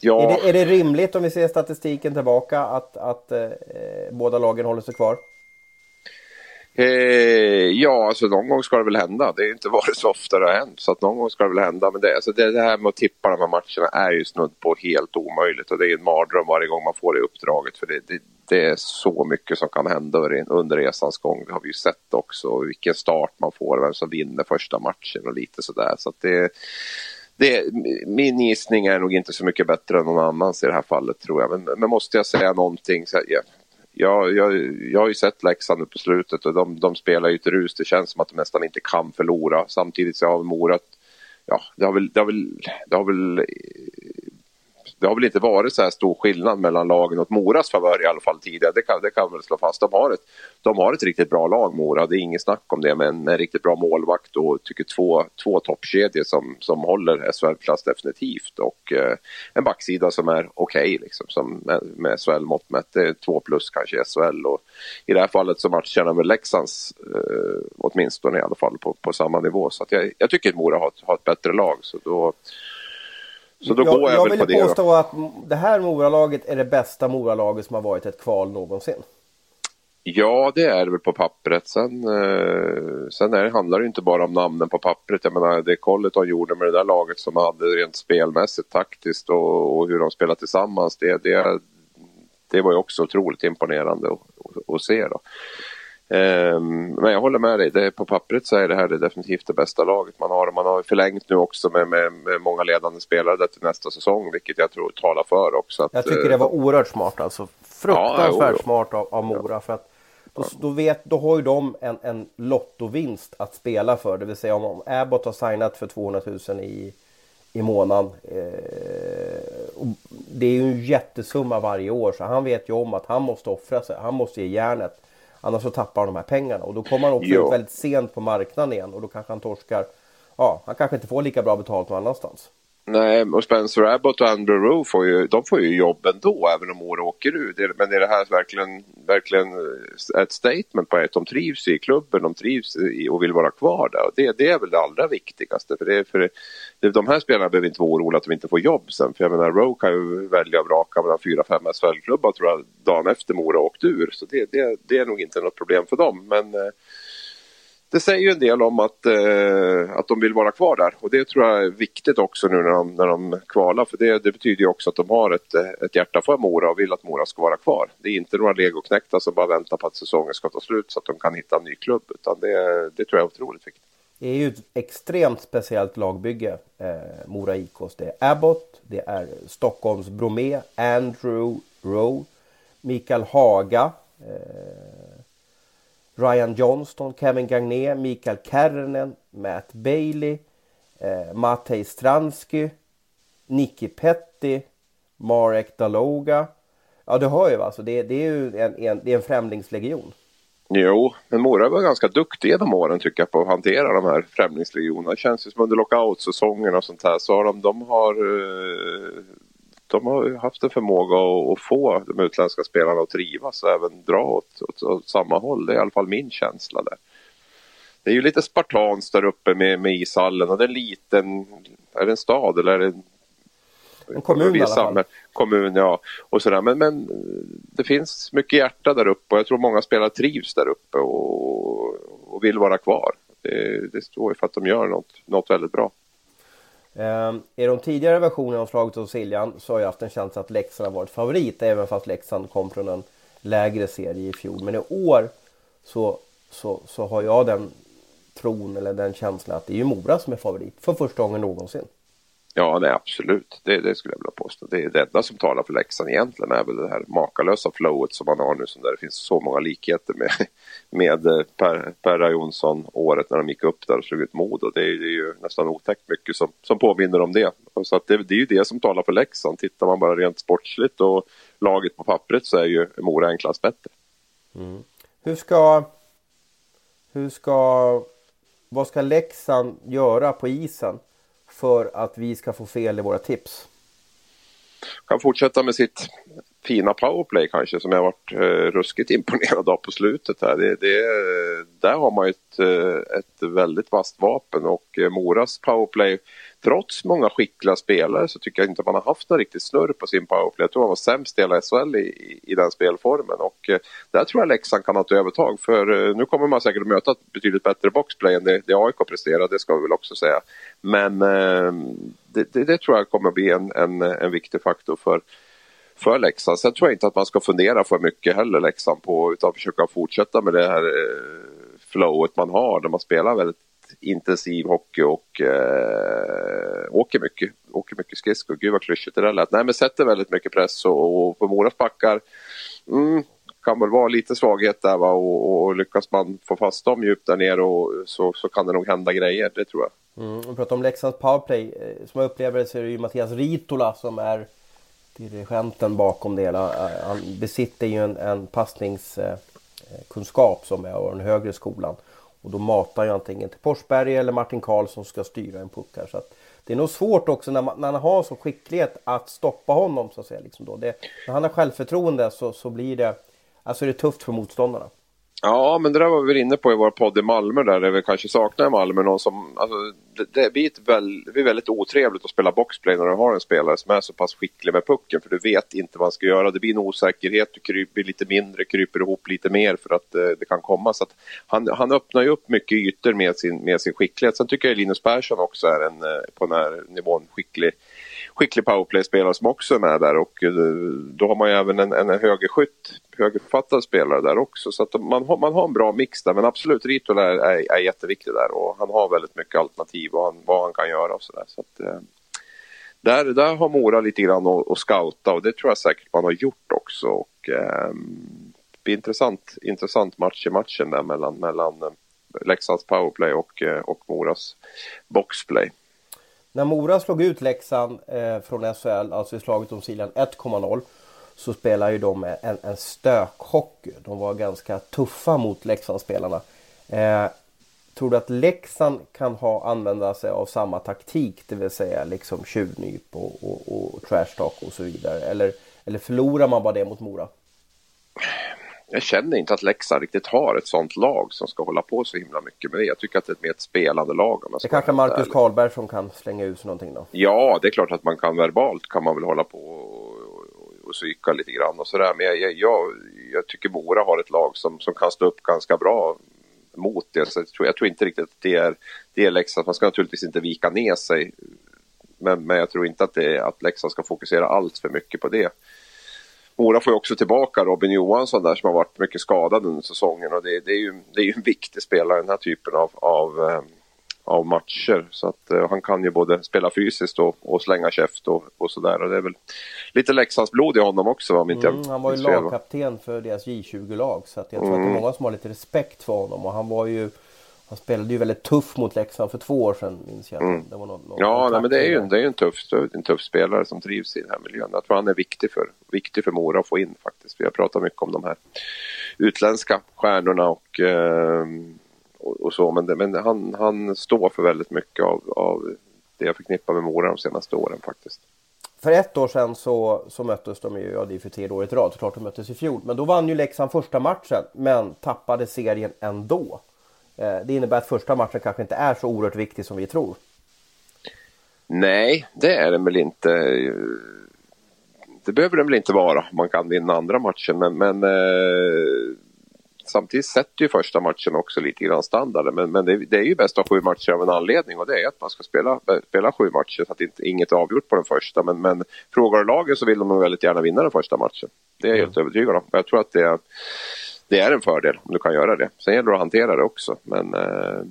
Ja. Är det, är det, rimligt om vi ser statistiken tillbaka att, att eh, båda lagen håller sig kvar? Eh, ja, alltså någon gång ska det väl hända. Det har inte varit så ofta det har hänt. Så att någon gång ska det väl hända. Men det, alltså det, det här med att tippa de här matcherna är ju snudd på helt omöjligt. Och det är en mardröm varje gång man får det uppdraget. För det, det, det är så mycket som kan hända under resans gång. Det har vi ju sett också. Vilken start man får, vem som vinner första matchen och lite sådär. Så att det, det, min gissning är nog inte så mycket bättre än någon annans i det här fallet tror jag. Men, men måste jag säga någonting så ja, jag, jag, jag har ju sett Leksand nu på slutet och de, de spelar ju ett rus. Det känns som att de nästan inte kan förlora. Samtidigt så har Mora, ja, det har väl, det har väl, det har väl det har väl inte varit så här stor skillnad mellan lagen åt Moras favör i alla fall tidigare. Det kan, det kan väl slå fast. De har, ett, de har ett riktigt bra lag Mora, det är inget snack om det. Men en riktigt bra målvakt och tycker två, två toppkedjor som, som håller SHL-klass definitivt. Och eh, en backsida som är okej okay, liksom, med, med SHL-mått mätt. Det är två plus kanske i SHL. Och I det här fallet så matchar med Leksands eh, åtminstone i alla fall på, på samma nivå. Så jag, jag tycker att Mora har, har ett bättre lag. Så då så då jag, går jag, jag väl på det. Jag vill påstå att det här Moralaget är det bästa Moralaget som har varit ett kval någonsin. Ja, det är det väl på pappret. Sen, eh, sen är, handlar det inte bara om namnen på pappret. Jag menar, det Colleton gjorde med det där laget som hade rent spelmässigt, taktiskt och, och hur de spelar tillsammans. Det, det, det var ju också otroligt imponerande att, att se. Då. Ehm, men jag håller med dig, det, på pappret så är det här det definitivt det bästa laget man har. Man har förlängt nu också med, med, med många ledande spelare till nästa säsong, vilket jag tror talar för också. Att, jag tycker det var eh, oerhört smart alltså. Fruktansvärt ja, smart av, av Mora. Ja. För att då, då, vet, då har ju de en, en lottovinst att spela för. Det vill säga om, om Abbott har signat för 200 000 i, i månaden. Eh, det är ju en jättesumma varje år så han vet ju om att han måste offra sig. Han måste ge järnet. Annars så tappar han de här pengarna och då kommer han också jo. ut väldigt sent på marknaden igen och då kanske han torskar. Ja, han kanske inte får lika bra betalt någon annanstans. Nej, och Spencer Abbott och Andrew Rowe får ju, de får ju jobb ändå även om Mora åker ut. Men är det här verkligen, verkligen eh, ett statement på att de trivs i klubben, de trivs i och vill vara kvar där. Och det, det är väl det allra viktigaste. För, det, för det, de här spelarna behöver inte vara oroliga att de inte får jobb sen. För jag menar, Rowe kan ju välja och vraka mellan fyra, fem SHL-klubbar tror jag dagen efter Mora åkt ur. Så det, det, det är nog inte något problem för dem. Men eh, det säger ju en del om att, eh, att de vill vara kvar där och det tror jag är viktigt också nu när de, när de kvalar för det, det betyder ju också att de har ett, eh, ett hjärta för Mora och vill att Mora ska vara kvar. Det är inte några legoknäckta som bara väntar på att säsongen ska ta slut så att de kan hitta en ny klubb utan det, det tror jag är otroligt viktigt. Det är ju ett extremt speciellt lagbygge, eh, Mora IKs. Det är Abbott, det är Stockholms Bromé, Andrew Rowe, Mikael Haga, eh, Ryan Johnston, Kevin Gagné, Mikael Kärnen, Matt Bailey, eh, Matej Stransky, Nicky Petty, Marek Daloga. Ja, du hör ju alltså, det, det är ju en, en, det är en främlingslegion. Jo, men Mora var ganska duktiga genom åren tycker jag på att hantera de här främlingslegionerna. Det känns ju som under lockoutsäsongen och sånt här så har de, de har eh, de har haft en förmåga att, få de utländska spelarna att trivas och även dra åt, åt, åt, samma håll. Det är i alla fall min känsla där. Det är ju lite spartanskt där uppe med, med ishallen och det är en liten, är det en stad eller är det en, en kommun i alla fall? Kommun, ja. Och sådär. Men, men det finns mycket hjärta där uppe och jag tror många spelare trivs där uppe och, och vill vara kvar. Det, det står ju för att de gör något, något väldigt bra. Ehm, I de tidigare versionerna av Slaget om Siljan så har jag haft en känsla att Leksand har varit favorit även fast Leksand kom från en lägre serie i fjol. Men i år så, så, så har jag den tron eller den känslan att det är ju Mora som är favorit för första gången någonsin. Ja, nej, absolut. Det, det skulle jag vilja påstå. Det är det enda som talar för Leksand egentligen är väl det här makalösa flowet som man har nu som där det finns så många likheter med, med eh, Per, Perra Jonsson året när de gick upp där och slog ut Modo. Det är, det är ju nästan otäckt mycket som, som påminner om det. Så att det, det är ju det som talar för Leksand. Tittar man bara rent sportsligt och laget på pappret så är ju Mora en klass bättre. Mm. Hur ska... Hur ska... Vad ska Leksand göra på isen? För att vi ska få fel i våra tips? Kan fortsätta med sitt fina powerplay kanske som jag varit eh, ruskigt imponerad av på slutet här. Det, det, där har man ju ett, eh, ett väldigt vasst vapen och eh, Moras powerplay trots många skickliga spelare så tycker jag inte man har haft någon riktigt snurr på sin powerplay. Jag tror man var sämst i hela SHL i, i den spelformen och eh, där tror jag Leksand kan ha ett övertag för eh, nu kommer man säkert att möta ett betydligt bättre boxplay än det, det AIK presterar, det ska vi väl också säga. Men eh, det, det, det, tror jag kommer bli en, en, en viktig faktor för för Leksand. Sen tror jag inte att man ska fundera för mycket heller Leksand på utan försöka fortsätta med det här eh, flowet man har där man spelar väldigt intensiv hockey och eh, åker mycket. Åker mycket skridskor. Gud vad klyschigt det där lät. Nej men sätter väldigt mycket press och, och på Moras backar mm, kan väl vara lite svaghet där va och, och lyckas man få fast dem djupt där nere och, så, så kan det nog hända grejer, det tror jag. Mm, om pratar om Leksands powerplay, eh, som jag upplever det så är det ju Mattias Ritola som är dirigenten bakom det hela. Han besitter ju en, en passningskunskap som är av den högre skolan. Och då matar ju antingen till Forsberg eller Martin Karlsson som ska styra en puck här. Så att det är nog svårt också när man, när man har så skicklighet att stoppa honom så att säga. Liksom då. Det, när han har självförtroende så, så blir det, alltså det är tufft för motståndarna. Ja, men det där var vi inne på i vår podd i Malmö där, där vi kanske saknar i Malmö någon som... Alltså, det, det, blir väl, det blir väldigt otrevligt att spela boxplay när du har en spelare som är så pass skicklig med pucken för du vet inte vad han ska göra. Det blir en osäkerhet, du kryper lite mindre, kryper ihop lite mer för att eh, det kan komma. Så att han, han öppnar ju upp mycket ytor med sin, med sin skicklighet. Sen tycker jag Linus Persson också är en, eh, på den här nivån skicklig skicklig powerplay-spelare som också är med där och eh, då har man ju även en, en högerskytt, högerfattad spelare där också. Så att man, har, man har en bra mix där men absolut Ritola är, är, är jätteviktig där och han har väldigt mycket alternativ och han, vad han kan göra och sådär. Så att, eh, där, där har Mora lite grann att, att scouta och det tror jag säkert man har gjort också. Och, eh, det blir intressant, intressant match i matchen där mellan, mellan eh, Leksands powerplay och, och Moras boxplay. När Mora slog ut Leksand eh, från SHL, alltså i slaget om Siljan 1,0 så spelade ju de en, en stökhockey. De var ganska tuffa mot Leksandsspelarna. Eh, tror du att Leksand kan ha använda sig av samma taktik, det vill säga liksom tjuvnyp och, och, och trash talk och så vidare? Eller, eller förlorar man bara det mot Mora? Jag känner inte att Leksand riktigt har ett sånt lag som ska hålla på så himla mycket med det. Jag tycker att det är ett mer ett spelande lag. Om det kanske Marcus Karlberg som kan slänga ut någonting då? Ja, det är klart att man kan verbalt kan man väl hålla på och, och, och psyka lite grann och sådär. Men jag, jag, jag, tycker Mora har ett lag som, som kan stå upp ganska bra mot det. Så jag, tror, jag tror inte riktigt att det är, det är Leksand. Man ska naturligtvis inte vika ner sig. Men, men jag tror inte att, det är, att Leksand ska fokusera allt för mycket på det. Mora får ju också tillbaka Robin Johansson där som har varit mycket skadad under säsongen och det, det är, ju, det är ju en viktig spelare i den här typen av, av, eh, av matcher. Så att uh, han kan ju både spela fysiskt och, och slänga käft och, och sådär. Och det är väl lite Leksandsblod i honom också om inte mm, Han var ju lagkapten för deras J20-lag så att jag tror mm. att det är mm. många som har lite respekt för honom och han var ju han spelade ju väldigt tuff mot Leksand för två år sedan minns jag. Mm. Det var någon, någon ja, nej, men det är ju, det är en, tuff, en tuff spelare som trivs i den här miljön. Jag tror han är viktig för, viktig för Mora att få in faktiskt. Vi har pratat mycket om de här utländska stjärnorna och, eh, och, och, så. Men, det, men han, han står för väldigt mycket av, av det jag förknippar med Mora de senaste åren faktiskt. För ett år sedan så, så möttes de ju, ja det är för tredje året i rad såklart de möttes i fjol. Men då vann ju Leksand första matchen men tappade serien ändå. Eh, det innebär att första matchen kanske inte är så oerhört viktig som vi tror. Nej, det är den väl inte. Det behöver den väl inte vara. Man kan vinna andra matchen men, men eh, samtidigt sätter ju första matchen också lite grann standarden. Men, men det, det, är ju bäst ha sju matcher av en anledning och det är att man ska spela, spela sju matcher så att inte, inget är avgjort på den första. Men, men frågar du lagen så vill de nog väldigt gärna vinna den första matchen. Det är jag mm. helt övertygad om. Jag tror att det är det är en fördel om du kan göra det. Sen gäller det att hantera det också. Men, eh,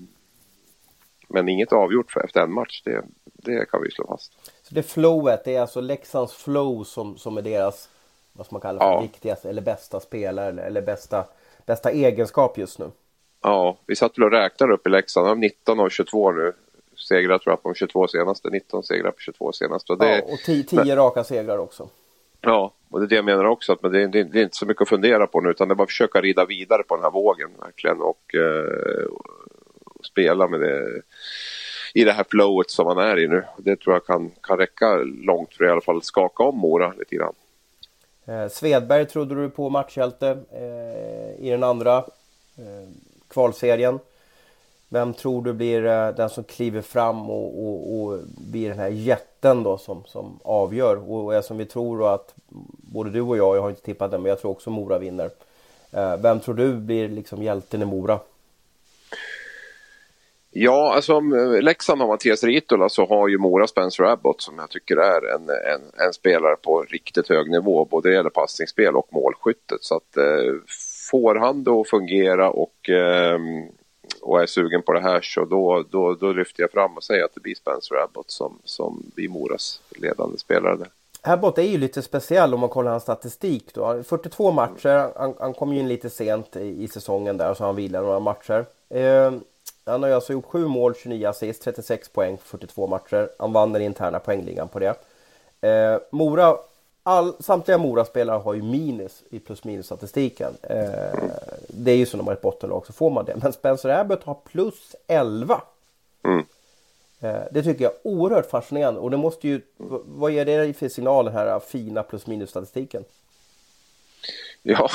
men inget avgjort för efter en match, det, det kan vi slå fast. Så det flowet, det är alltså Leksands flow som, som är deras vad ska man kalla för ja. viktigaste eller bästa spelare eller, eller bästa, bästa egenskap just nu? Ja, vi satt väl och räknade upp i Leksand. De 19 och 22 nu. Segrar tror jag på de 22 senaste. 19 segrar på 22 senaste. Och, det, ja, och 10 raka segrar också. Ja, och det är det jag menar också. Att det, det, det, är inte så mycket att fundera på nu utan det är bara att försöka rida vidare på den här vågen verkligen och, eh, och spela med det i det här flowet som man är i nu. Det tror jag kan, kan räcka långt för att i alla fall skaka om Mora lite grann. Eh, Svedberg trodde du på matchhjälte eh, i den andra eh, kvalserien. Vem tror du blir eh, den som kliver fram och, och, och, blir den här jätten då som, som avgör? Och eftersom vi tror att både du och jag, jag har inte tippat den, men jag tror också Mora vinner. Eh, vem tror du blir liksom hjälten i Mora? Ja, alltså om eh, Leksand har Mattias Ritola så har ju Mora Spencer Abbott som jag tycker är en, en, en spelare på riktigt hög nivå både det gäller passningsspel och målskyttet. Så att eh, får han då fungera och, eh, och är sugen på det här så då, då, då lyfter jag fram och säger att det blir Spencer Abbott som, som blir Moras ledande spelare. Där. Abbott är ju lite speciell om man kollar hans statistik. Då. 42 matcher, han, han kom ju in lite sent i, i säsongen där så han vilar några matcher. Eh, han har ju alltså gjort 7 mål, 29 assist, 36 poäng 42 matcher. Han vann den interna poängligan på det. Eh, Mora, all, samtliga Mora-spelare har ju minus i plus minus statistiken. Eh, det är ju så när man är ett bottenlag så får man det. Men Spencer Abbott har plus 11. Mm. Eh, det tycker jag är oerhört fascinerande och det måste ju, vad ger det för signal den här fina plus minus statistiken? Ja.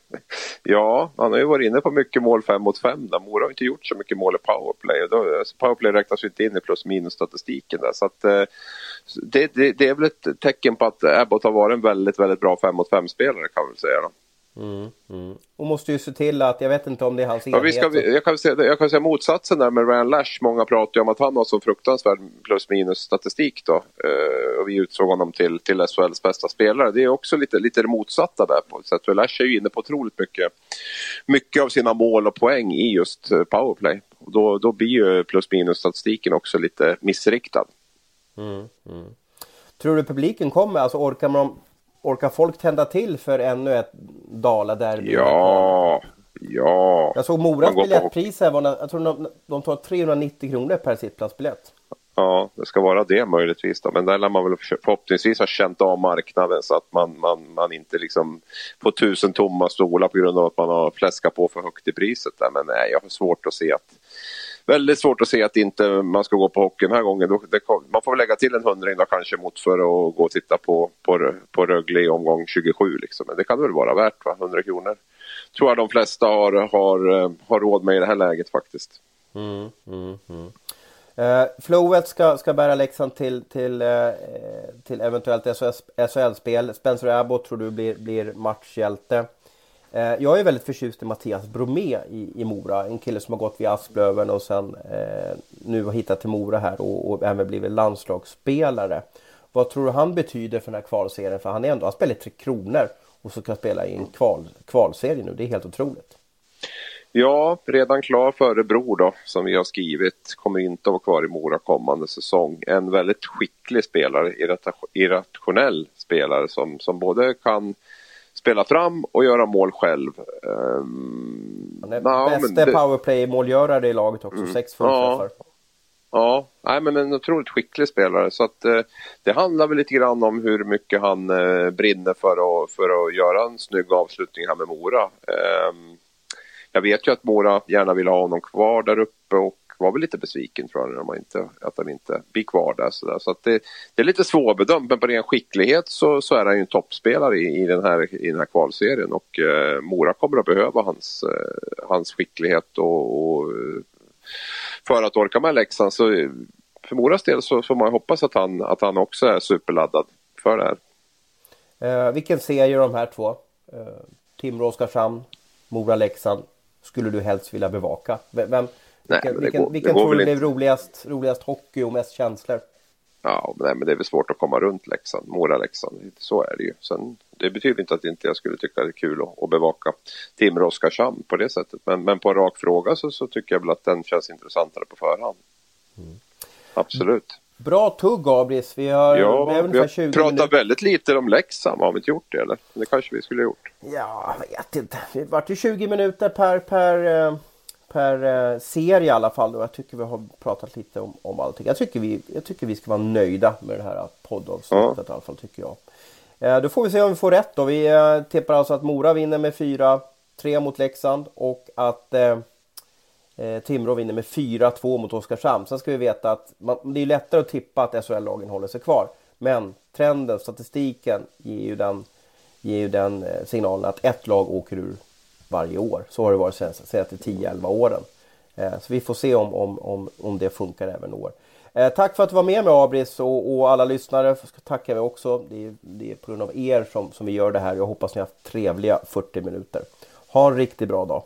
ja, han har ju varit inne på mycket mål 5 mot 5 där. Mora har inte gjort så mycket mål i powerplay. Då, alltså powerplay räknas ju inte in i plus minus statistiken där. Så att, eh, det, det, det, är väl ett tecken på att Abbott har varit en väldigt, väldigt bra 5 mot 5 spelare kan man säga. Då. Mm, mm. Och måste ju se till att, jag vet inte om det är hans ja, vi ska, jag, kan säga, jag kan säga motsatsen där med Ryan Lash. Många pratar ju om att han har så fruktansvärd plus minus statistik då. Uh, och vi utsåg honom till, till SHLs bästa spelare. Det är också lite, lite det motsatta där på ett sätt. För Lash är ju inne på otroligt mycket, mycket av sina mål och poäng i just eh, powerplay. Och då, då blir ju plus minus statistiken också lite missriktad. Mm, mm. Tror du publiken kommer? Alltså orkar man Orkar folk tända till för ännu ett Dala-derby? Ja, ja. Jag såg Moras biljettpris här, var, jag tror de, de tar 390 kronor per sittplatsbiljett. Ja, det ska vara det möjligtvis då. Men där lär man väl förhoppningsvis ha känt av marknaden så att man, man, man inte liksom får tusen tomma stolar på grund av att man har fläskat på för högt i priset. Där. Men nej, jag har svårt att se att väldigt svårt att se att inte man ska gå på hockey den här gången. man får väl lägga till en hundring då kanske mot för att gå och titta på, på, på Rögle i omgång 27. Liksom. Men det kan väl vara värt, va? 100 kronor. Tror jag de flesta har, har, eh, har råd med i det här läget faktiskt. Mm, mm, mm. Uh, Flowet ska, ska bära Leksand till, till, uh, till eventuellt SHL-spel. Spencer Abbott tror du blir, blir matchhjälte. Eh, jag är väldigt förtjust i Mattias Bromé i, i Mora. En kille som har gått via Asplöven och sen eh, nu har hittat till Mora här och, och även blivit landslagsspelare. Vad tror du han betyder för den här kvalserien? För han är ändå, han spelar i Tre Kronor och så kan spela i en kval, kvalserie nu. Det är helt otroligt. Ja, redan klar för Örebro då, som vi har skrivit, kommer inte att vara kvar i Mora kommande säsong. En väldigt skicklig spelare, irrationell spelare som, som både kan spela fram och göra mål själv. Um, Han är no, bästa det... powerplay-målgörare i laget också, mm, sex fullträffar. Ja, ja, nej, men en otroligt skicklig spelare så att eh, det handlar väl lite grann om hur mycket han eh, brinner för att, för att göra en snygg avslutning här med Mora. Eh, jag vet ju att Mora gärna vill ha honom kvar där uppe och var väl lite besviken tror jag, när man inte, att han inte blir kvar där. Så, där. så att det, det, är lite svårbedömt, men på ren skicklighet så, så är han ju en toppspelare i, i, den, här, i den här kvalserien och eh, Mora kommer att behöva hans, eh, hans skicklighet och, och, för att orka med Leksand. Så eh, för Moras del så får man hoppas att han, att han också är superladdad för det här. Eh, vilken serie de här två? Eh, Timrå-Oskarshamn, Mora-Leksand skulle du helst vilja bevaka? Vem, Nej, vilken går, vilken tror du blev roligast, roligast hockey och mest känslor? Ja, nej, men det är väl svårt att komma runt Leksand, Mora-Leksand. Så är det ju. Sen, det betyder inte att inte jag skulle tycka det är kul att, att bevaka Timrå Oskarshamn på det sättet. Men, men på en rak fråga så, så tycker jag väl att den känns intressantare på förhand. Mm. Absolut. Bra tugg Abris. Vi har, ja, vi har pratat minuter. väldigt lite om Leksand. Har vi inte gjort det eller? Det kanske vi skulle ha gjort. Ja, jag vet inte. Det vart ju 20 minuter per, per eh, per eh, serie i alla fall. Och jag tycker vi har pratat lite om, om allting. Jag tycker, vi, jag tycker vi ska vara nöjda med det här poddavsnittet ja. i alla fall tycker jag. Eh, då får vi se om vi får rätt då. Vi eh, tippar alltså att Mora vinner med 4-3 mot Leksand och att eh, Timrå vinner med 4-2 mot Oskarshamn. Sen ska vi veta att man, det är lättare att tippa att SHL-lagen håller sig kvar. Men trenden, statistiken ger ju den ger ju den signalen att ett lag åker ur varje år. Så har det varit de senaste 10-11 åren. Eh, så vi får se om, om, om, om det funkar även år. Eh, tack för att du var med mig Abris och, och alla lyssnare tackar vi också. Det är, det är på grund av er som, som vi gör det här. Jag hoppas ni har haft trevliga 40 minuter. Ha en riktigt bra dag.